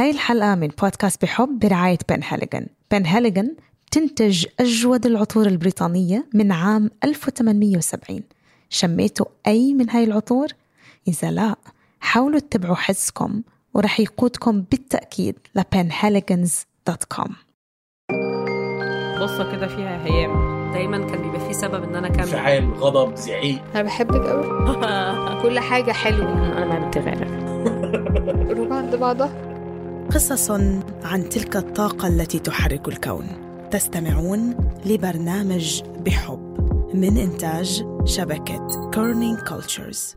هاي الحلقة من بودكاست بحب برعاية بن هاليغان. بن هاليغان تنتج أجود العطور البريطانية من عام 1870 شميتوا أي من هاي العطور؟ إذا لا حاولوا تتبعوا حسكم ورح يقودكم بالتأكيد لبنهاليغانز.com قصة كده فيها هيام. دايما كان بيبقى في سبب إن أنا اكمل انفعال غضب زعيق. أنا بحبك قوي كل حاجة حلوة. أنا بتغير روح عند بعضها. قصص عن تلك الطاقة التي تحرك الكون. تستمعون لبرنامج بحب من إنتاج شبكة كيرنينج كالتشرز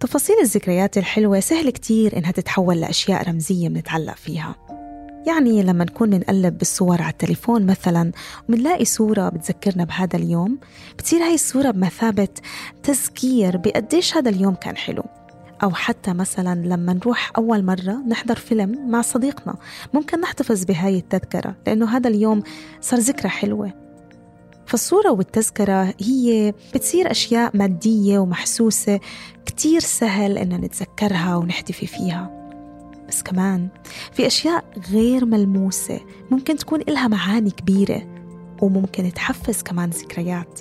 تفاصيل الذكريات الحلوة سهل كتير إنها تتحول لأشياء رمزية بنتعلق فيها. يعني لما نكون منقلب بالصور على التليفون مثلا ومنلاقي صورة بتذكرنا بهذا اليوم بتصير هاي الصورة بمثابة تذكير بقديش هذا اليوم كان حلو. أو حتى مثلا لما نروح أول مرة نحضر فيلم مع صديقنا ممكن نحتفظ بهاي التذكرة لأنه هذا اليوم صار ذكرى حلوة. فالصورة والتذكرة هي بتصير أشياء مادية ومحسوسة كتير سهل إن نتذكرها ونحتفي فيها. بس كمان في أشياء غير ملموسة ممكن تكون إلها معاني كبيرة وممكن تحفز كمان ذكريات.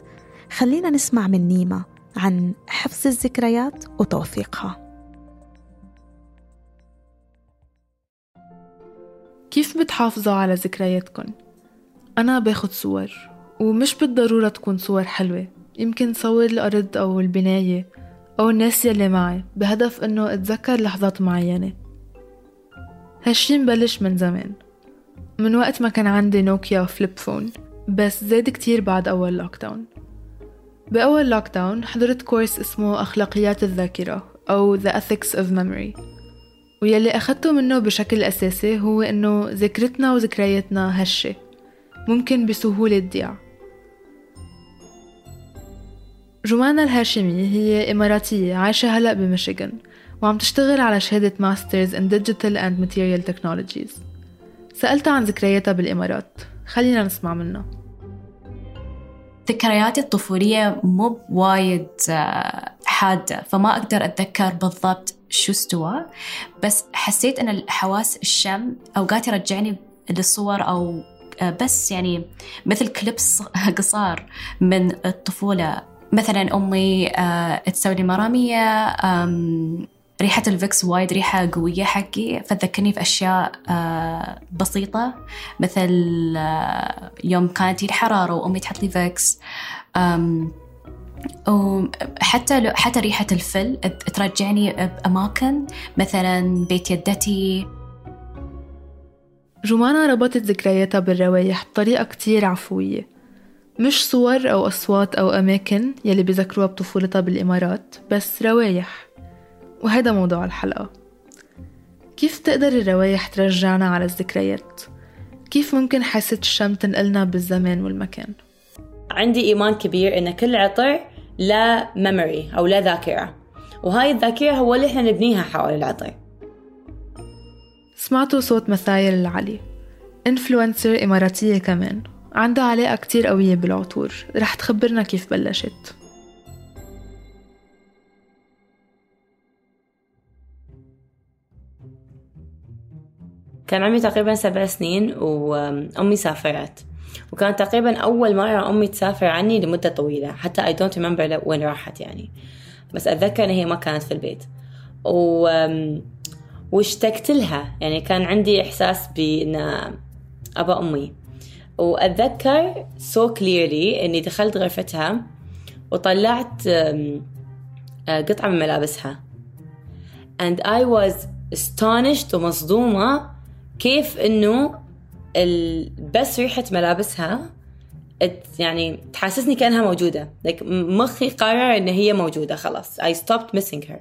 خلينا نسمع من نيمة عن حفظ الذكريات وتوثيقها كيف بتحافظوا على ذكرياتكن؟ أنا باخد صور ومش بالضرورة تكون صور حلوة. يمكن صور الأرض أو البناية أو الناس يلي معي بهدف إنه أتذكر لحظات معينة. هالشي مبلش من زمان. من وقت ما كان عندي نوكيا flip phone بس زاد كتير بعد أول lockdown بأول lockdown حضرت course اسمه أخلاقيات الذاكرة أو The Ethics of Memory. ويلي أخدته منه بشكل أساسي هو إنه ذاكرتنا وذكرياتنا هشة ممكن بسهولة تضيع. جمانة الهاشمي هي إماراتية عايشة هلأ بميشيغان. وعم تشتغل على شهادة masters in Digital and Material Technologies. سألتها عن ذكرياتها بالإمارات. خلينا نسمع منها. ذكرياتي الطفولية مو وايد آه، حادة فما أقدر أتذكر بالضبط شو استوى بس حسيت أن الحواس الشم أوقات يرجعني للصور أو آه، بس يعني مثل clips قصار من الطفولة. مثلا أمي آه، تسوي لي مرامية ريحة الفيكس وايد ريحة قوية حقي فتذكرني في أشياء آه، بسيطة مثل آه، يوم كانت الحرارة وأمي تحط لي فيكس. وحتى حتى ريحة الفل ترجعني بأماكن مثلا بيت يدتي. جمانة ربطت ذكرياتها بالروايح بطريقة كتير عفوية. مش صور أو أصوات أو أماكن يلي بذكروها بطفولتها بالإمارات بس روايح وهذا موضوع الحلقة. كيف تقدر الروايح ترجعنا على الذكريات؟ كيف ممكن حاسة الشم تنقلنا بالزمان والمكان؟ عندي إيمان كبير إن كل عطر لا ميموري أو لا ذاكرة. وهاي الذاكرة هو اللي إحنا نبنيها حول العطر. سمعتوا صوت مثايل العلي. انفلونسر إماراتية كمان. عندها علاقة كتير قوية بالعطور. رح تخبرنا كيف بلشت. كان عمري تقريبا سبع سنين وأمي سافرت. وكانت تقريبا أول مرة أمي تسافر عني لمدة طويلة. حتى I don't remember وين راحت يعني. بس أتذكر إن هي ما كانت في البيت. و... واشتقت لها. يعني كان عندي إحساس بأن أبا أمي. وأتذكر so clearly إني دخلت غرفتها وطلعت قطعة من ملابسها. And I was astonished ومصدومة كيف إنه بس ريحة ملابسها يعني تحسسني كأنها موجودة. Like مخي قرر إن هي موجودة خلاص. I stopped missing her.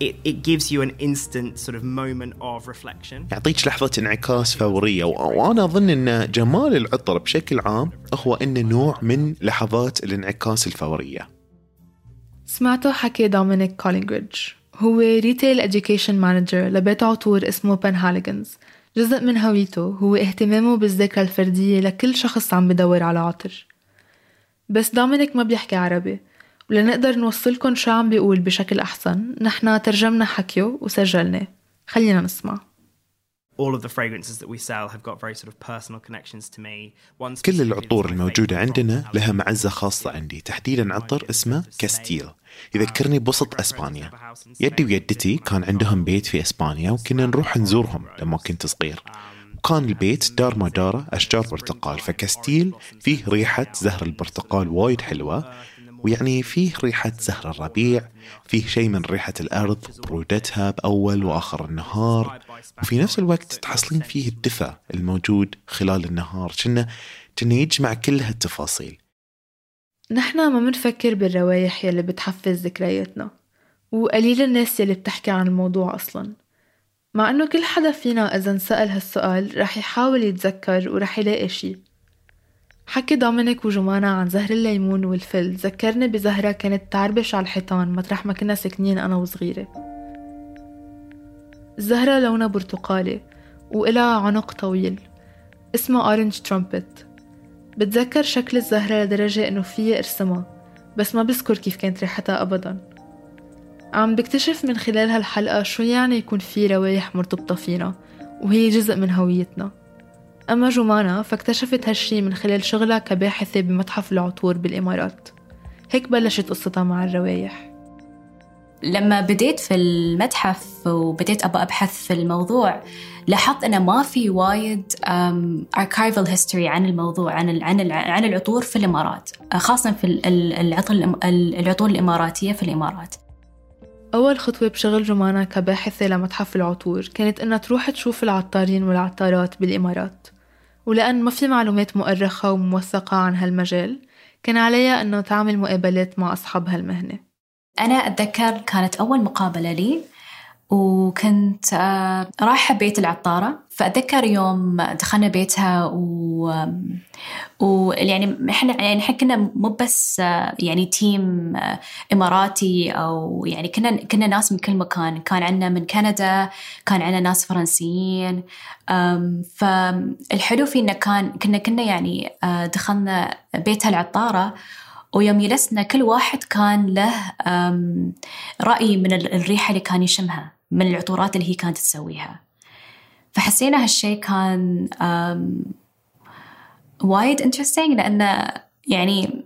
It, it gives you an instant sort of moment of reflection. يعطيك لحظة انعكاس فورية وأنا أظن أن جمال العطر بشكل عام هو أنه نوع من لحظات الانعكاس الفورية. سمعتوا حكي دومينيك كولينجريدج؟ هو retail education manager لبيت عطور اسمه بن هاليجنز جزء من هويته هو اهتمامه بالذاكرة الفردية لكل شخص عم بدور على عطر. بس دومينيك ما بيحكي عربي ولنقدر نوصلكن شو عم بيقول بشكل أحسن نحن ترجمنا حكيه وسجلناه. خلينا نسمع. All of the fragrances that we sell have got very sort of personal connections to me. كل العطور الموجودة عندنا لها معزة خاصة. عندي تحديدا عطر اسمه كاستيل يذكرني بوسط أسبانيا. يدي ويدتي كان عندهم بيت في أسبانيا وكنا نروح نزورهم لما كنت صغير. وكان البيت دار ما داره أشجار برتقال. فكاستيل فيه ريحة زهر البرتقال وايد حلوة. ويعني فيه ريحة زهر الربيع فيه شيء من ريحة الأرض برودتها بأول وآخر النهار. وفي نفس الوقت تحصلين فيه الدفء الموجود خلال النهار. كنا كنا يجمع كل هالتفاصيل. نحن ما منفكر بالروايح يلي بتحفز ذكرياتنا وقليل الناس يلي بتحكي عن الموضوع أصلا. مع إنه كل حدا فينا إذا انسأل هالسؤال رح يحاول يتذكر ورح يلاقي شي. حكي دومينيك وجمانة عن زهر الليمون والفل. ذكرني بزهرة كانت تعربش على الحيطان مطرح ما كنا ساكنين أنا وصغيرة. الزهرة لونها برتقالي وإلها عنق طويل اسمها orange trumpet بتذكر شكل الزهرة لدرجة إنه فيي أرسمها بس ما بذكر كيف كانت ريحتها أبدا. عم بكتشف من خلال هالحلقة شو يعني يكون في روايح مرتبطة فينا وهي جزء من هويتنا. أما جمانة فاكتشفت هالشي من خلال شغلها كباحثة بمتحف العطور بالإمارات. هيك بلشت قصتها مع الروايح لما بديت في المتحف وبديت أبغى أبحث في الموضوع لاحظت أنه ما في وايد archival history عن الموضوع عن عن عن العطور في الإمارات خاصة في ال- ال- العطر العطور الإماراتية في الإمارات. أول خطوة بشغل جمانة كباحثة لمتحف العطور كانت إنها تروح تشوف العطارين والعطارات بالإمارات. ولأن ما في معلومات مؤرخة وموثقة عن هالمجال كان عليها إنه تعمل مقابلات مع أصحاب هالمهنة. أنا أتذكر كانت أول مقابلة لي وكنت آه، رايحة بيت العطارة. فأتذكر يوم دخلنا بيتها و ويعني إحنا يعني إحنا كنا مو بس آه، يعني تيم آه، إماراتي أو يعني كنا كنا ناس من كل مكان. كان عندنا من كندا كان عندنا ناس فرنسيين. فالحلو فيه انه كان كنا كنا يعني دخلنا بيتها العطارة ويوم جلسنا كل واحد كان له رأي من ال- الريحة اللي كان يشمها من العطورات اللي هي كانت تسويها. فحسينا هالشي كان وايد interesting لأنه يعني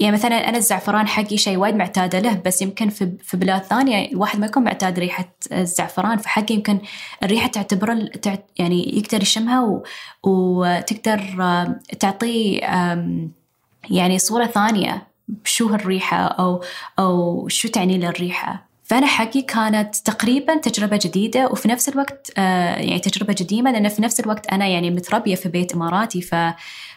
يعني مثلا أنا الزعفران حقي شيء وايد معتادة له بس يمكن في في بلاد ثانية الواحد ما يكون معتاد ريحة الزعفران فحقي يمكن الريحة تعتبر تعت- يعني يقدر يشمها وتقدر تعطيه يعني صورة ثانية. بشو هالريحة؟ أو أو شو تعني له الريحة فأنا حقي كانت تقريبا تجربة جديدة وفي نفس الوقت آه يعني تجربة قديمة لأن في نفس الوقت أنا يعني متربية في بيت إماراتي ف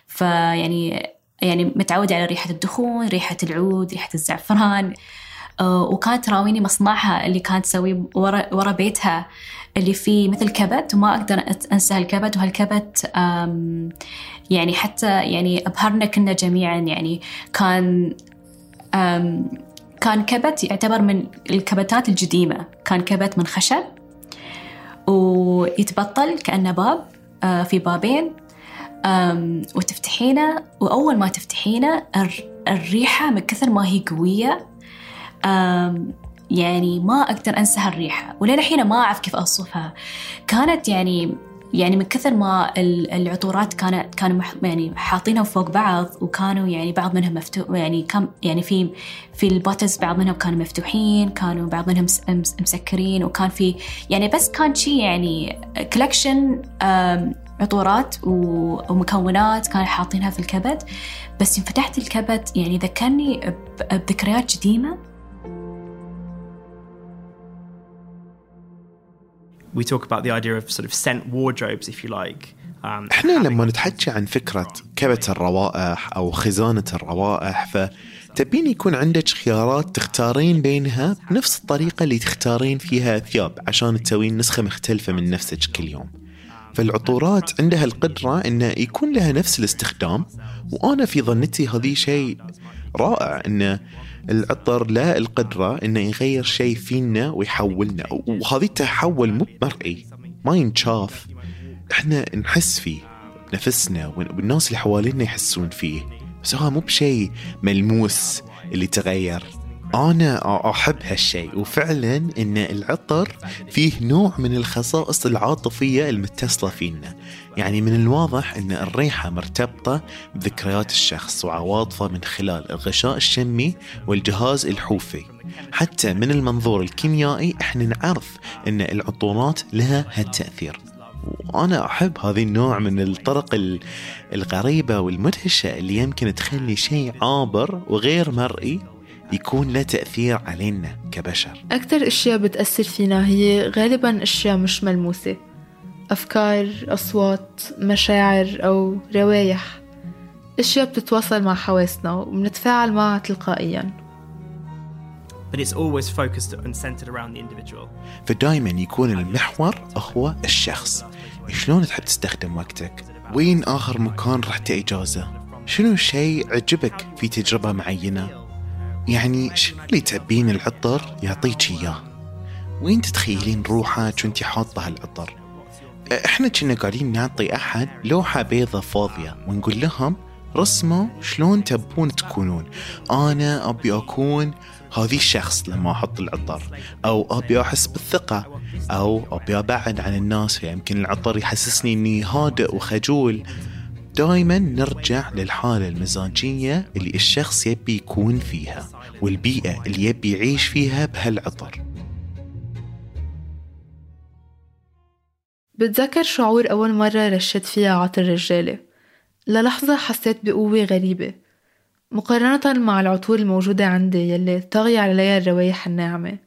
فيعني يعني متعودة على ريحة الدخون ريحة العود ريحة الزعفران. وكانت تراويني مصنعها اللي كانت تسويه ورا ورا بيتها اللي فيه مثل كبت وما أقدر أت- أنسى هالكبت وهالكبت يعني حتى يعني أبهرنا كنا جميعا يعني كان كان كبت يعتبر من الكبتات القديمة كان كبت من خشب ويتبطل كأنه باب آه، في بابين وتفتحينه وأول ما تفتحينه الر- الريحة من كثر ما هي قوية. أم، يعني ما أقدر أنسى هالريحة وللحين ما أعرف كيف أوصفها. كانت يعني يعني من كثر ما ال- العطورات كانت كانوا يعني حاطينهم فوق بعض وكانوا يعني بعض منهم مفتوح يعني كم يعني في في البوتلز بعض منهم كانوا مفتوحين كانوا بعض منهم مس- مس- مسكرين وكان في يعني بس كان شيء يعني كولكشن عطورات ومكونات كانوا حاطينها في الكبد. بس يوم فتحت الكبد يعني ذكرني بذكريات قديمة. We talk about the idea of sort of scent wardrobes, if you like. Um, إحنا لما نتحكي عن فكرة كبت الروائح أو خزانة الروائح فتبين يكون عندك خيارات تختارين بينها بنفس الطريقة اللي تختارين فيها ثياب عشان تسوين نسخة مختلفة من نفسك كل يوم فالعطورات عندها القدرة أنه يكون لها نفس الاستخدام وأنا في ظنتي هذه شيء رائع أن العطر له القدرة أنه يغير شيء فينا ويحولنا. وهذه التحول مو مرئي ما ينشاف. إحنا نحس فيه نفسنا والناس اللي حوالينا يحسون فيه. بس هو مو بشيء ملموس اللي تغير. أنا أحب هالشيء. وفعلا إن العطر فيه نوع من الخصائص العاطفية المتصلة فينا. يعني من الواضح إن الريحة مرتبطة بذكريات الشخص وعواطفه من خلال الغشاء الشمي والجهاز الحوفي. حتى من المنظور الكيميائي إحنا نعرف إن العطورات لها هالتأثير. وأنا أحب هذه النوع من الطرق ال- الغريبة والمدهشة اللي يمكن تخلي شيء عابر وغير مرئي يكون له تأثير علينا كبشر. أكتر أشياء بتأثر فينا هي غالبا أشياء مش ملموسة. أفكار، أصوات، مشاعر أو روايح أشياء بتتواصل مع حواسنا وبنتفاعل معها تلقائيا. But it's always focused and centered around the individual. فدايما يكون المحور هو الشخص. شلون تحب تستخدم وقتك؟ وين آخر مكان رحت إجازة؟ شنو شيء عجبك في تجربة معينة؟ يعني شنو اللي تبين العطر؟ يعطيك إياه. وين تتخيلين روحك وانت حاطة هالعطر؟ إحنا كنا قاعدين نعطي أحد لوحة بيضة فاضية ونقول لهم رسموا شلون تبون تكونون؟ أنا أبي أكون هذه الشخص لما أحط العطر أو أبي أحس بالثقة أو أبي أبعد عن الناس فيمكن العطر يحسسني إني هادئ وخجول. دائما نرجع للحالة المزاجية اللي الشخص يبي يكون فيها والبيئة اللي يبي يعيش فيها بهالعطر. بتذكر شعور أول مرة رشيت فيها عطر رجالة للحظة حسيت بقوة غريبة. مقارنة مع العطور الموجودة عندي يلي طاغية عليها الروايح الناعمة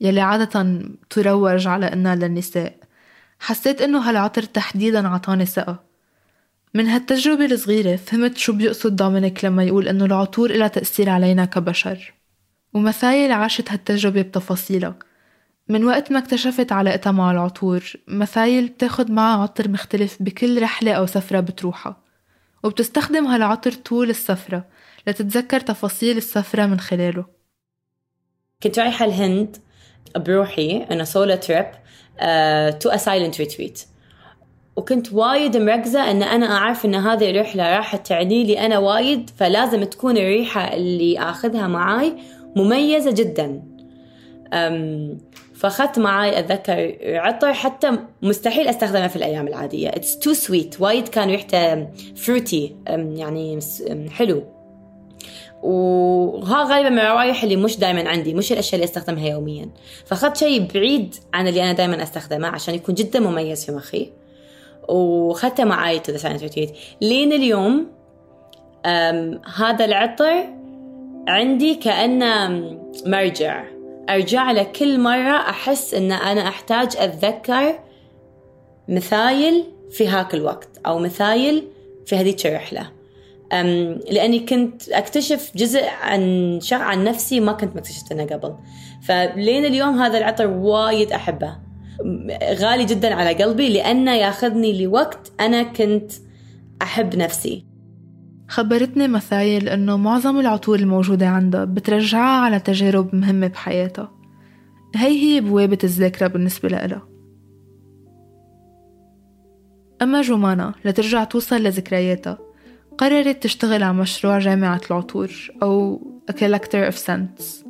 يلي عادة تروج على إنها للنساء. حسيت إنه هالعطر تحديدا عطاني ثقة. من هالتجربة الصغيرة فهمت شو بيقصد دومينيك لما يقول إنه العطور إلها تأثير علينا كبشر. ومثايل عاشت هالتجربة بتفاصيلها. من وقت ما اكتشفت علاقتها مع العطور مثايل بتاخد معها عطر مختلف بكل رحلة أو سفرة بتروحها وبتستخدم هالعطر طول السفرة لتتذكر تفاصيل السفرة من خلاله. كنت رايحة الهند بروحي أنا solo trip to a silent retreat وكنت وايد مركزة أن أنا أعرف أن هذه الرحلة راح تعني لي أنا وايد فلازم تكون الريحة اللي أخذها معاي مميزة جدا. أم فأخذت معاي أتذكر عطر حتى مستحيل أستخدمه في الأيام العادية. It's too sweet. وايد كان ريحته fruity يعني حلو. وها غالبا من الروايح اللي مش دائما عندي مش الأشياء اللي أستخدمها يوميا. فأخذت شيء بعيد عن اللي أنا دائما أستخدمه عشان يكون جدا مميز في مخي. وخدته معي تو ذا لين اليوم هذا العطر عندي كأنه مرجع. أرجع له كل مرة أحس إن أنا أحتاج أتذكر مثايل في هاك الوقت أو مثايل في هذيك الرحلة. أم لأني كنت أكتشف جزء عن شغ عن نفسي ما كنت مكتشفته قبل. فلين اليوم هذا العطر وايد أحبه. غالي جدا على قلبي لأنه ياخذني لوقت أنا كنت أحب نفسي. خبرتني مثايل إنه معظم العطور الموجودة عندها بترجعها على تجارب مهمة بحياتها. هي هي بوابة الذاكرة بالنسبة لها أما جمانة لترجع توصل لذكرياتها قررت تشتغل على مشروع جامعة العطور أو A Collector of Scents.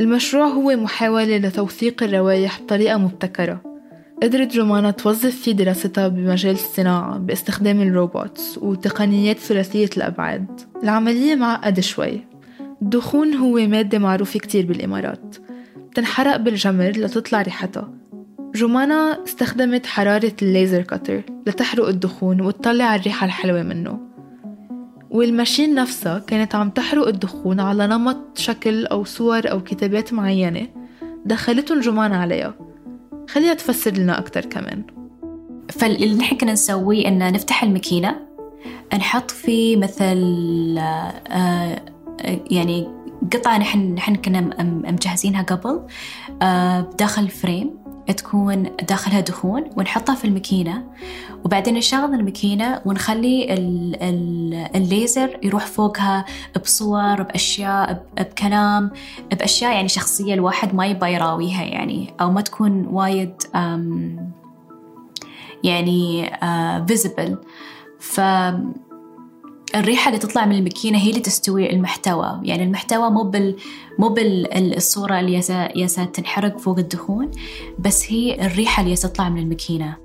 المشروع هو محاولة لتوثيق الروايح بطريقة مبتكرة. قدرت جمانة توظف فيه دراستها بمجال الصناعة باستخدام الروبوتس وتقنيات ثلاثية الأبعاد. العملية معقدة شوي. الدخون هو مادة معروفة كتير بالإمارات. بتنحرق بالجمر لتطلع ريحتها. جمانة استخدمت حرارة الليزر كاتر لتحرق الدخون وتطلع الريحة الحلوة منه. والماشين نفسها كانت عم تحرق الدخون على نمط شكل أو صور أو كتابات معينة دخلتهم جمان عليها. خليها تفسر لنا أكتر كمان. فاللي نحن كنا نسويه إن نفتح الماكينة نحط فيه مثل آه يعني قطعة نحن نحن كنا مجهزينها قبل آه بداخل الفريم. تكون داخلها دهون ونحطها في الماكينة وبعدين نشغل الماكينة ونخلي ال ال الليزر يروح فوقها بصور بأشياء بكلام بأشياء يعني شخصية الواحد ما يبغى يراويها يعني أو ما تكون وايد يعني فيزبل ف الريحة اللي تطلع من الماكينة هي اللي تستوي المحتوى. يعني المحتوى مو بال مو بالصورة اللي يسا, تنحرق فوق الدهون بس هي الريحة اللي تطلع من الماكينة.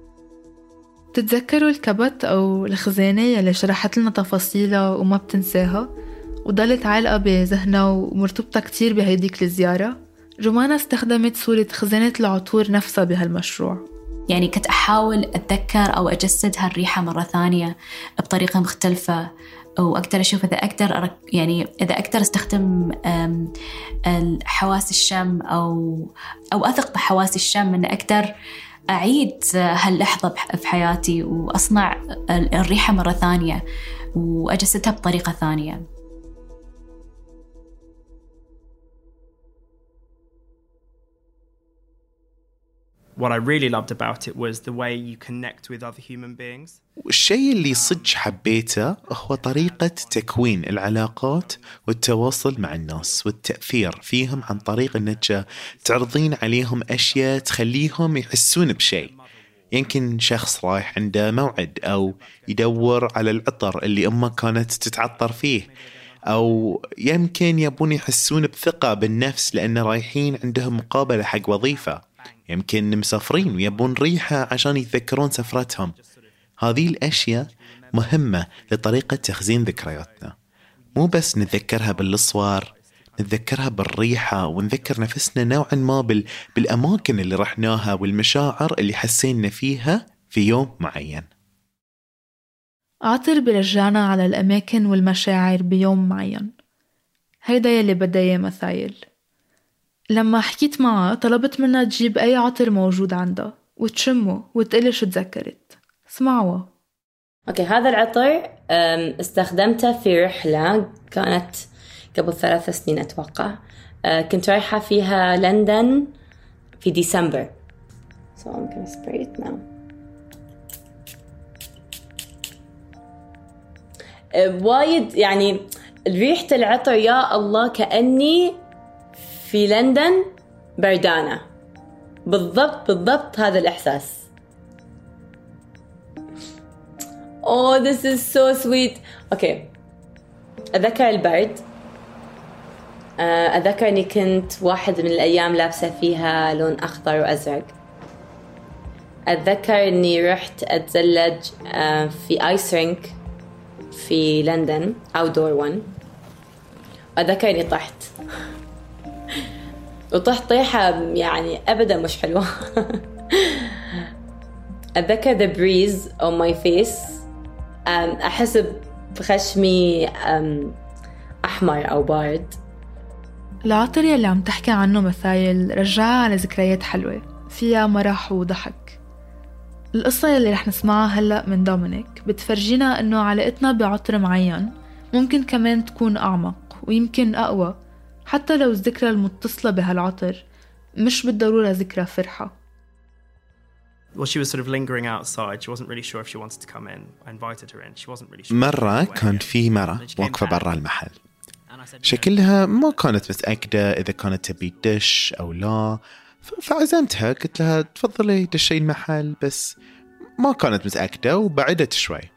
بتتذكروا الكبت أو الخزانة يلي شرحت لنا تفاصيلها وما بتنساها؟ وضلت عالقة بذهنها ومرتبطة كتير بهيديك الزيارة. جمانة استخدمت صورة خزانة العطور نفسها بهالمشروع. يعني كنت أحاول أتذكر أو أجسد هالريحة مرة ثانية بطريقة مختلفة وأقدر أشوف إذا أقدر يعني إذا أقدر أستخدم حواس الشم أو أو أثق بحواس الشم إن أقدر أعيد هاللحظة في حياتي وأصنع الريحة مرة ثانية وأجسدها بطريقة ثانية. What I really loved about it was the way you connect with other human beings. الشيء اللي صدق حبيته هو طريقة تكوين العلاقات والتواصل مع الناس والتأثير فيهم عن طريق انك تعرضين عليهم أشياء تخليهم يحسون بشيء. يمكن شخص رايح عنده موعد أو يدور على العطر اللي أمه كانت تتعطر فيه أو يمكن يبون يحسون بثقة بالنفس لأن رايحين عندهم مقابلة حق وظيفة. يمكن مسافرين ويبون ريحة عشان يتذكرون سفرتهم. هذه الأشياء مهمة لطريقة تخزين ذكرياتنا. مو بس نتذكرها بالصور نتذكرها بالريحة ونذكر نفسنا نوعا ما بال... بالأماكن اللي رحناها والمشاعر اللي حسينا فيها في يوم معين. عطر برجعنا على الأماكن والمشاعر بيوم معين. هيدا يلي بدها إياه مثايل لما حكيت معها طلبت منها تجيب أي عطر موجود عندها وتشمه وتقلي شو تذكرت. اسمعوا. أوكي هذا العطر استخدمته في رحلة كانت قبل ثلاث سنين أتوقع. أه، كنت رايحة فيها لندن في ديسمبر. So I'm gonna spray it now. أه، وايد يعني ريحة العطر يا الله كأني في لندن بردانة بالضبط بالضبط هذا الإحساس. Oh this is so sweet. أوكي أتذكر البرد. آه، أتذكر إني كنت واحد من الأيام لابسة فيها لون أخضر وأزرق. أتذكر إني رحت أتزلج آه، في آيس رينك في لندن أوتدور 1 أتذكر إني طحت. وطحت طيحة يعني أبدا مش حلوة. أتذكر the breeze on my face أحس بخشمي أحمر أو بارد. العطر يلي عم تحكي عنه مثايل رجعها على ذكريات حلوة. فيها مرح وضحك. القصة يلي رح نسمعها هلأ من دومينيك. بتفرجينا إنه علاقتنا بعطر معين ممكن كمان تكون أعمق ويمكن أقوى. حتى لو الذكرى المتصلة بهالعطر مش بالضرورة ذكرى فرحة. مرة كان في مرة واقفة برا المحل. شكلها ما كانت متأكدة إذا كانت تبي تدش أو لا. فعزمتها قلت لها تفضلي دشي المحل. بس ما كانت متأكدة وبعدت شوي.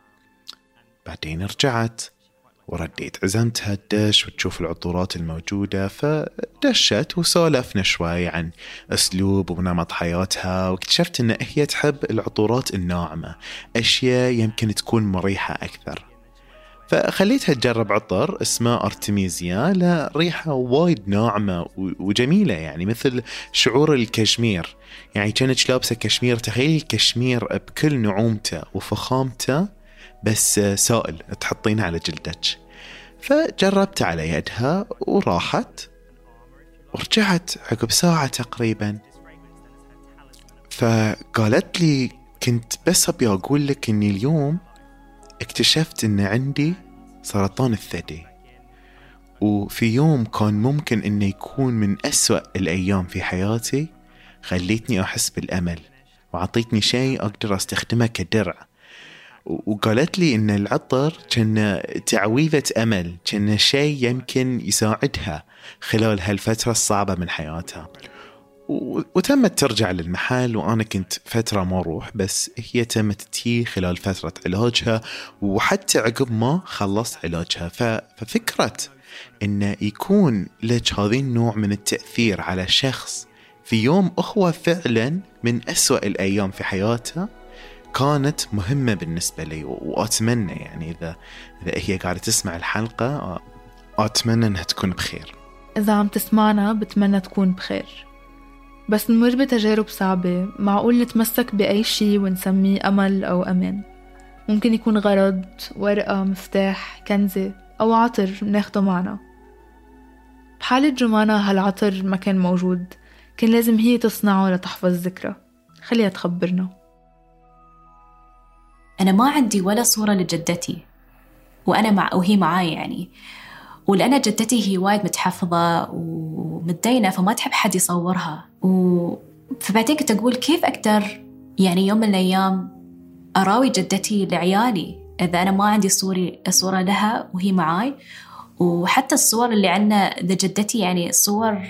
بعدين رجعت. ورديت. عزمتها تدش وتشوف العطورات الموجودة فدشت وسولفنا شوي عن أسلوب ونمط حياتها واكتشفت أن هي تحب العطورات الناعمة أشياء يمكن تكون مريحة أكثر. فخليتها تجرب عطر اسمه أرتميزيا له ريحة وايد ناعمة وجميلة يعني مثل شعور الكشمير. يعني كانت لابسة كشمير تخيلي الكشمير بكل نعومته وفخامته بس سائل تحطينه على جلدك. فجربت على يدها وراحت. ورجعت عقب ساعة تقريبا. فقالت لي كنت بس أبي أقول لك إني اليوم اكتشفت إن عندي سرطان الثدي. وفي يوم كان ممكن إنه يكون من أسوأ الأيام في حياتي خليتني أحس بالأمل وعطيتني شيء أقدر أستخدمه كدرع. وقالت لي إن العطر كان تعويذة أمل كان شيء يمكن يساعدها خلال هالفترة الصعبة من حياتها. وتمت ترجع للمحل وأنا كنت فترة ما أروح بس هي تمت تي خلال فترة علاجها وحتى عقب ما خلصت علاجها. ف- ففكرة إنه يكون لك هذا النوع من التأثير على شخص في يوم أخوة فعلا من أسوأ الأيام في حياته كانت مهمة بالنسبة لي وأتمنى يعني إذا إذا هي قاعدة تسمع الحلقة أتمنى إنها تكون بخير. إذا عم تسمعنا بتمنى تكون بخير. بس نمر بتجارب صعبة. معقول نتمسك بأي شي ونسميه أمل أو أمان؟ ممكن يكون غرض ورقة مفتاح كنزة أو عطر بناخده معنا. بحالة جمانة هالعطر ما كان موجود كان لازم هي تصنعه لتحفظ ذكرى. خليها تخبرنا. أنا ما عندي ولا صورة لجدتي وأنا مع وهي معاي يعني. ولأن جدتي هي وايد متحفظة ومتدينة فما تحب حد يصورها. و... فبعدين كنت أقول كيف أقدر يعني يوم من الأيام أراوي جدتي لعيالي إذا أنا ما عندي صوري صورة لها وهي معاي؟ وحتى الصور اللي عندنا لجدتي يعني صور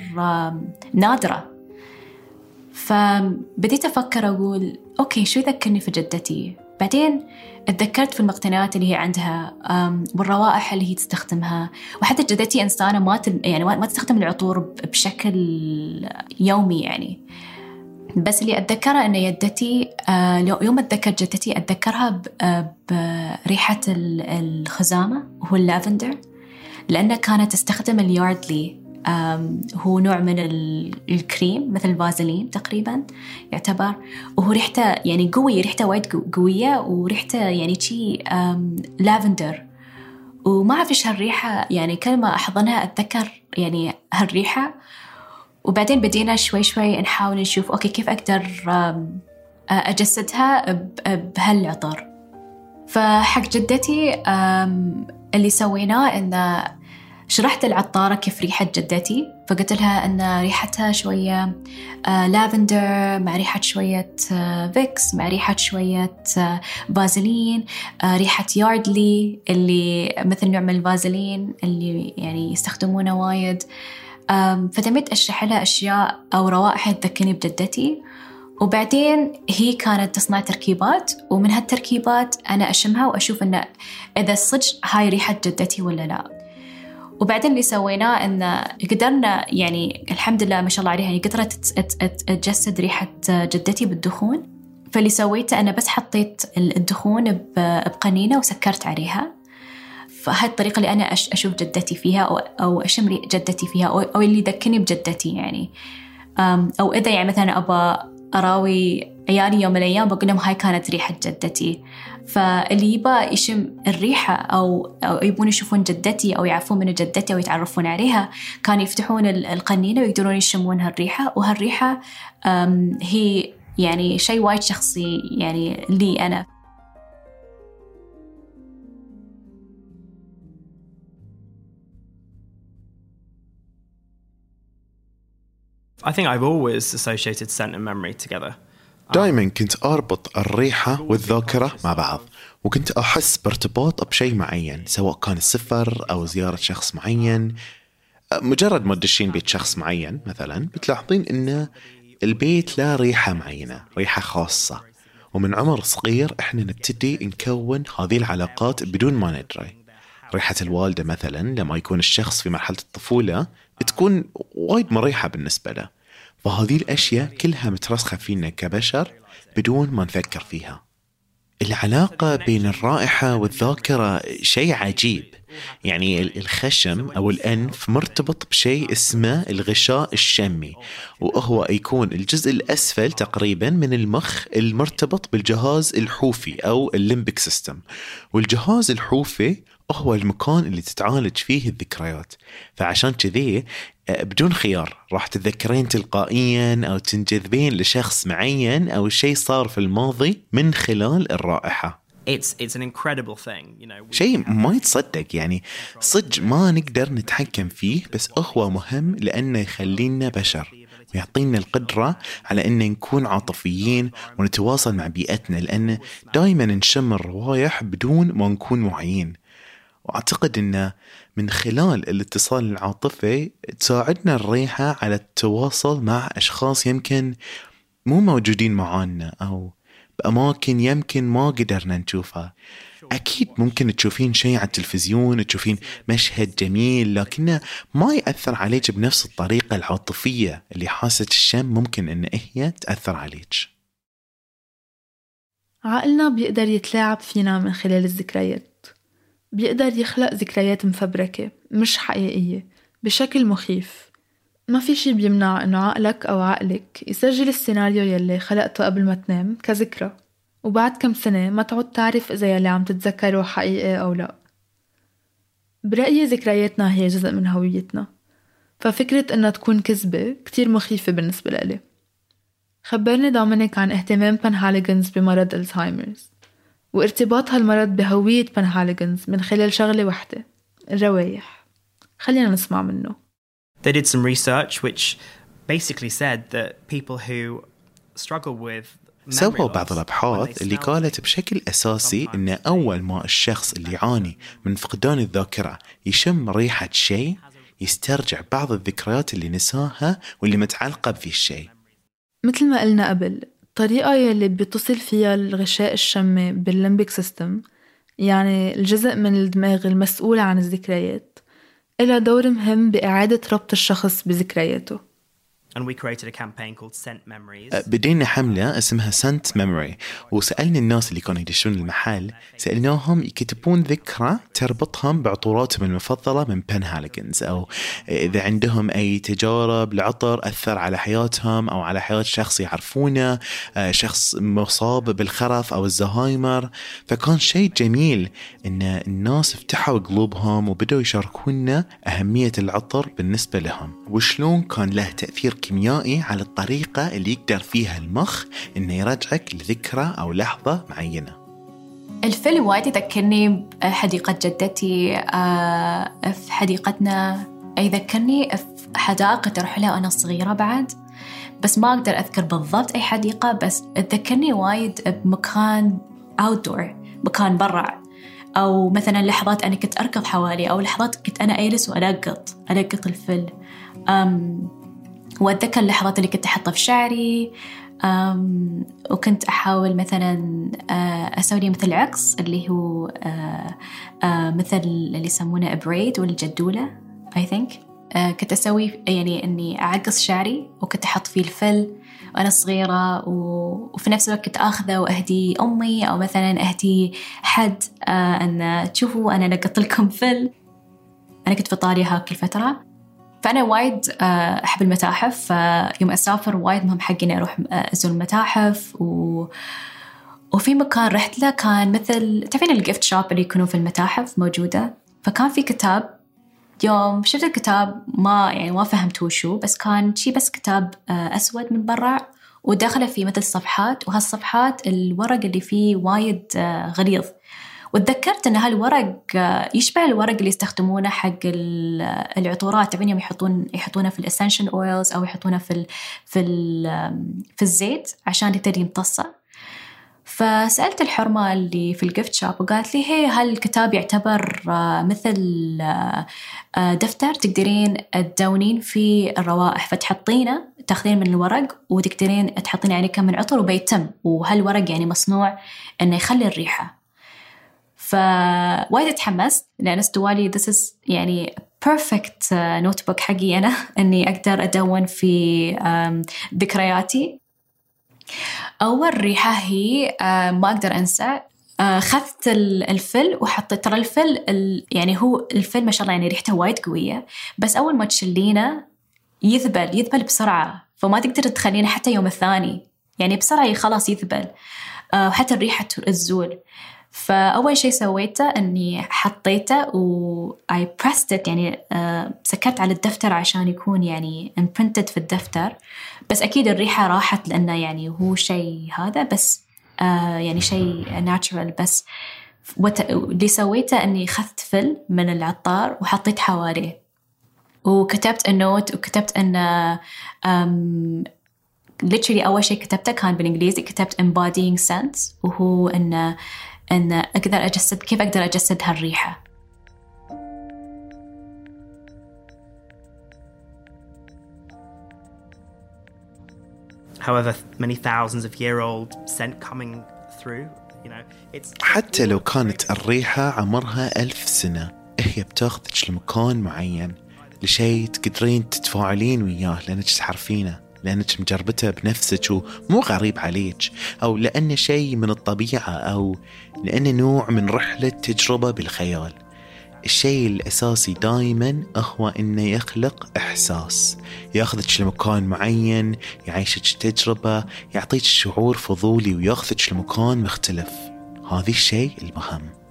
نادرة. فبديت أفكر أقول أوكي شو يذكرني في جدتي؟ بعدين اتذكرت في المقتنيات اللي هي عندها والروائح اللي هي تستخدمها. وحتى جدتي إنسانة ما. يعني ما تستخدم العطور بشكل يومي يعني. بس اللي أتذكره أن يدتي آه، يوم أتذكر جدتي أتذكرها ب- آه، بريحة ال- الخزامة وهو اللافندر. لأنها كانت تستخدم الياردلي. هو نوع من ال- الكريم مثل الفازلين تقريبا يعتبر. وهو ريحته يعني قوي ريحته وايد قو- قوية وريحته يعني شي لافندر. وما أعرف إيش هالريحة يعني كل ما أحضنها أتذكر يعني هالريحة. وبعدين بدينا شوي شوي نحاول نشوف okay كيف أقدر أجسدها بهالعطر. فحق جدتي اللي سويناه إنه شرحت العطارة كيف ريحة جدتي؟ فقلت لها أن ريحتها شوية آه لافندر مع ريحة شوية آه فيكس مع ريحة شوية فازلين آه ريحة ياردلي اللي مثل نوع من الفازلين اللي يعني يستخدمونه وايد. فتميت أشرح لها أشياء أو روائح تذكرني بجدتي. وبعدين هي كانت تصنع تركيبات ومن هالتركيبات أنا أشمها وأشوف أن إذا صدق هاي ريحة جدتي ولا لا. وبعدين اللي سويناه إن قدرنا يعني الحمد لله ما شاء الله عليها يعني قدرت تجسد ريحة جدتي بالدخون. فاللي سويته أنا بس حطيت الدخون بقنينة وسكرت عليها. فهاي الطريقة اللي أنا أشوف جدتي فيها أو أشم جدتي فيها أو, أو اللي يذكرني بجدتي يعني. أو إذا يعني مثلا ابى أراوي عيالي يوم من الأيام بقول لهم هاي كانت ريحة جدتي. فاللي يبى يشم الريحة أو, أو يبون يشوفون جدتي أو يعرفون من جدتي أو يتعرفون عليها كانوا يفتحون ال- القنينة ويقدرون يشمون هالريحة. وهالريحة هي يعني شيء وايد شخصي يعني لي أنا. I think I've always associated scent and memory together. دائما كنت أربط الريحة والذاكرة مع بعض وكنت أحس بارتباط بشيء معين سواء كان السفر أو زيارة شخص معين. مجرد ما تدشين بيت شخص معين مثلا بتلاحظين أن البيت له ريحة معينة ريحة خاصة. ومن عمر صغير إحنا نبتدي نكون هذه العلاقات بدون ما ندري. ريحة الوالدة مثلا لما يكون الشخص في مرحلة الطفولة تكون وايد مريحة بالنسبة له. فهذه الأشياء كلها مترسخة فينا كبشر بدون ما نفكر فيها. العلاقة بين الرائحة والذاكرة شيء عجيب. يعني ال- الخشم أو الأنف مرتبط بشيء اسمه الغشاء الشمي وهو يكون الجزء الأسفل تقريبا من المخ المرتبط بالجهاز الحوفي أو الليمبك سيستم. والجهاز الحوفي هو المكان اللي تتعالج فيه الذكريات. فعشان كذي بدون خيار راح تتذكرين تلقائيا أو تنجذبين لشخص معين أو شيء صار في الماضي من خلال الرائحة. It's it's an incredible thing, you know. شيء ما يتصدق يعني صدق ما نقدر نتحكم فيه بس هو مهم لأنه يخلينا بشر. ويعطينا القدرة على أن نكون عاطفيين ونتواصل مع بيئتنا لأن دائما نشم الروايح بدون ما نكون واعيين. وأعتقد أنه من خلال الاتصال العاطفي تساعدنا الريحة على التواصل مع أشخاص يمكن مو موجودين معانا أو بأماكن يمكن ما قدرنا نشوفها. أكيد ممكن تشوفين شيء على التلفزيون تشوفين مشهد جميل لكنه ما يأثر عليك بنفس الطريقة العاطفية اللي حاسة الشم ممكن أن هي تأثر عليك. عقلنا بيقدر يتلاعب فينا من خلال الذكريات. بيقدر يخلق ذكريات مفبركة مش حقيقية بشكل مخيف. ما في شي بيمنع إنه عقلك أو عقلك يسجل السيناريو يلي خلقته قبل ما تنام كذكرى. وبعد كم سنة ما تعود تعرف إذا يلي عم تتذكره حقيقي أو لا. برأيي ذكرياتنا هي جزء من هويتنا. ففكرة إنها تكون كذبة كتير مخيفة بالنسبة لإلي. خبرني دومينيك عن اهتمام بن هاليجنز بمرض Alzheimer's. وارتباط هالمرض بهوية بن هاليجنز من خلال شغلة وحدة الروايح. خلينا نسمع منه. They did some research which basically said that people who struggle with سووا بعض الأبحاث اللي قالت بشكل أساسي أن أول ما الشخص اللي يعاني من فقدان الذاكرة يشم ريحة شيء يسترجع بعض الذكريات اللي نساها واللي متعلقة بذي الشيء. مثل ما قلنا قبل الطريقة يلي بيتصل فيها الغشاء الشمي باللمبيك سيستم يعني الجزء من الدماغ المسؤول عن الذكريات إلها دور مهم بإعادة ربط الشخص بذكرياته. بدينا حملة اسمها سنت ميموري وسألنا الناس اللي كانوا يدشون المحل سألناهم يكتبون ذكرى تربطهم بعطوراتهم المفضلة من بن هاليجنز أو إذا عندهم أي تجارب لعطر أثر على حياتهم أو على حياة شخص يعرفونه شخص مصاب بالخرف أو الزهايمر. فكان شيء جميل إن الناس فتحوا قلوبهم وبدأوا يشاركونا أهمية العطر بالنسبة لهم. وشلون كان له تأثير كيميائي على الطريقة اللي يقدر فيها المخ إنه يرجعك لذكرى أو لحظة معينة. الفيلم وايد يذكرني بحديقة جدتي آه، في حديقتنا. يذكرني في حدائق لها وأنا صغيرة بعد. بس ما أقدر أذكر بالضبط أي حديقة بس تذكرني وايد بمكان outdoor مكان برا. أو مثلا لحظات أنا كنت أركض حوالي أو لحظات كنت أنا أجلس وألقط ألقط الفل أم وأتذكر اللحظات اللي كنت أحطها في شعري وكنت أحاول مثلا آه، أسوي لي مثل عقص اللي هو آه، آه، مثل اللي يسمونه بريد والجدولة I think. كنت أسوي يعني إني أعقص شعري وكنت أحط فيه الفل وأنا صغيرة وفي نفس الوقت كنت آخذه وأهدي أمي أو مثلا أهدي حد أن تشوفوا أنا لقط لكم فل. أنا كنت في إيطاليا هاك الفترة. فأنا وايد أحب المتاحف فيوم أسافر وايد مهم حقي إني أروح أزور المتاحف و... وفي مكان رحت له كان مثل تعرفين ال gift shop اللي يكونوا في المتاحف موجودة؟ فكان في كتاب يوم شفت الكتاب ما يعني ما فهمت وشو بس كان شي بس كتاب أسود من برا وداخله فيه مثل صفحات وهالصفحات الورق اللي فيه وايد غليظ. وتذكرت إن هالورق يشبه الورق اللي يستخدمونه حق العطورات تبين يوم يحطون يحطونه في ال essential oils أو يحطونه في ال في ال في الزيت عشان يبتدي يمتصه. فسألت الحرمة اللي في ال gift shop وقالت لي هي هالكتاب يعتبر مثل دفتر تقدرين تدونين فيه الروائح فتحطينه تاخذين من الورق وتقدرين تحطين عليه كم من عطر وبيتم. وهالورق يعني مصنوع إنه يخلي الريحة. فوايد تحمست لأن استوالي this is يعني perfect notebook حقي أنا إني أقدر أدون في ذكرياتي. أول ريحة هي ما أقدر أنسى خذت الفل وحطيت ترى الفل يعني هو الفل ما شاء الله يعني ريحته وايد قوية بس أول ما تشلينه يذبل يذبل بسرعة فما تقدر تخلينه حتى يوم الثاني يعني بسرعة خلاص يذبل وحتى الريحة تزول. فأول شيء سويته إني حطيته و I pressed it يعني uh, سكرت على الدفتر عشان يكون يعني imprinted في الدفتر بس أكيد الريحة راحت لأنه يعني هو شيء هذا بس uh, يعني شيء natural بس. اللي سويته إني أخذت فل من العطار وحطيت حواليه وكتبت النوت وكتبت um, literally أول شيء كتبته كان بالإنجليزي كتبت embodying sense وهو إنه أن أقدر أجسد كيف أقدر أجسد هالريحة؟ However, many thousands of old scent coming through, you know, it's حتى لو كانت الريحة عمرها ألف سنة هي بتاخذك لمكان معين لشيء تقدرين تتفاعلين وياه لأنك تعرفينه لأنك مجربته بنفسك ومو غريب عليك أو لأنه شيء من الطبيعة أو لأنه نوع من رحلة تجربة بالخيال. الشيء الأساسي دائما هو إنه يخلق إحساس. ياخذك لمكان معين يعيشك تجربة يعطيك شعور فضولي وياخذك لمكان مختلف. هذا الشيء المهم.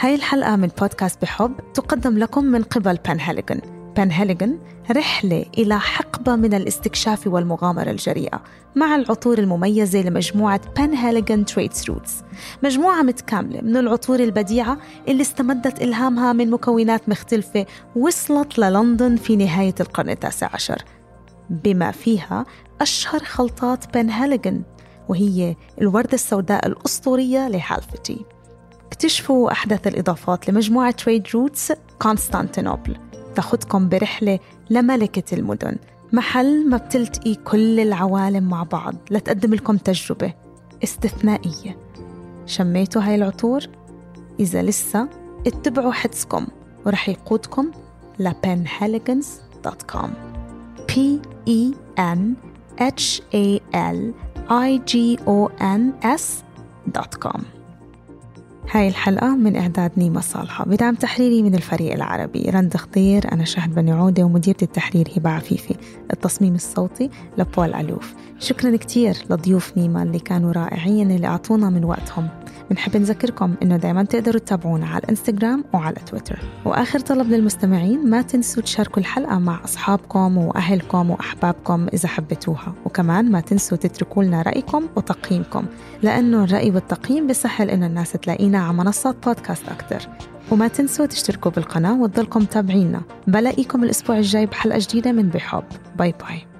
هاي الحلقة من بودكاست بحب تقدم لكم من قبل بان هاليجن بان هاليجن رحلة إلى حقبة من الاستكشاف والمغامرة الجريئة مع العطور المميزة لمجموعة Penhaligon's Trade Routes مجموعة متكاملة من العطور البديعة اللي استمدت إلهامها من مكونات مختلفة وصلت للندن في نهاية القرن التاسع عشر. بما فيها أشهر خلطات Penhaligon's وهي الوردة السوداء الأسطورية ل Halfeti اكتشفوا أحدث الإضافات لمجموعة Trade Routes Constantinople تاخدكم برحلة لملكة المدن محل ما بتلتقي كل العوالم مع بعض لتقدم لكم تجربة استثنائية. شميتوا هاي العطور؟ إذا لسه اتبعوا حدسكم ورح يقودكم لبنهاليجنز.com P E N H A L I G O N S.com هاي الحلقة من إعداد نيمة صالحة. بدعم تحريري من الفريق العربي. رند خضير أنا شهد بني عودة ومديرة التحرير هبة عفيفي التصميم الصوتي لبول علوف شكرا كتير لضيوف نيمة اللي كانوا رائعين اللي أعطونا من وقتهم. بنحب نذكركم إنه دايما تقدروا تتابعونا على الانستغرام وعلى تويتر. وآخر طلب للمستمعين ما تنسوا تشاركوا الحلقة مع أصحابكم وأهلكم وأحبابكم إذا حبيتوها. وكمان ما تنسوا تتركوا لنا رأيكم وتقييمكم لأنه الرأي والتقييم بيسهل إنه الناس تلاقينا على منصات بودكاست أكتر. وما تنسوا تشتركوا بالقناة وتضلكم تابعينا بلاقيكم الأسبوع الجاي بحلقة جديدة من بحب. باي باي.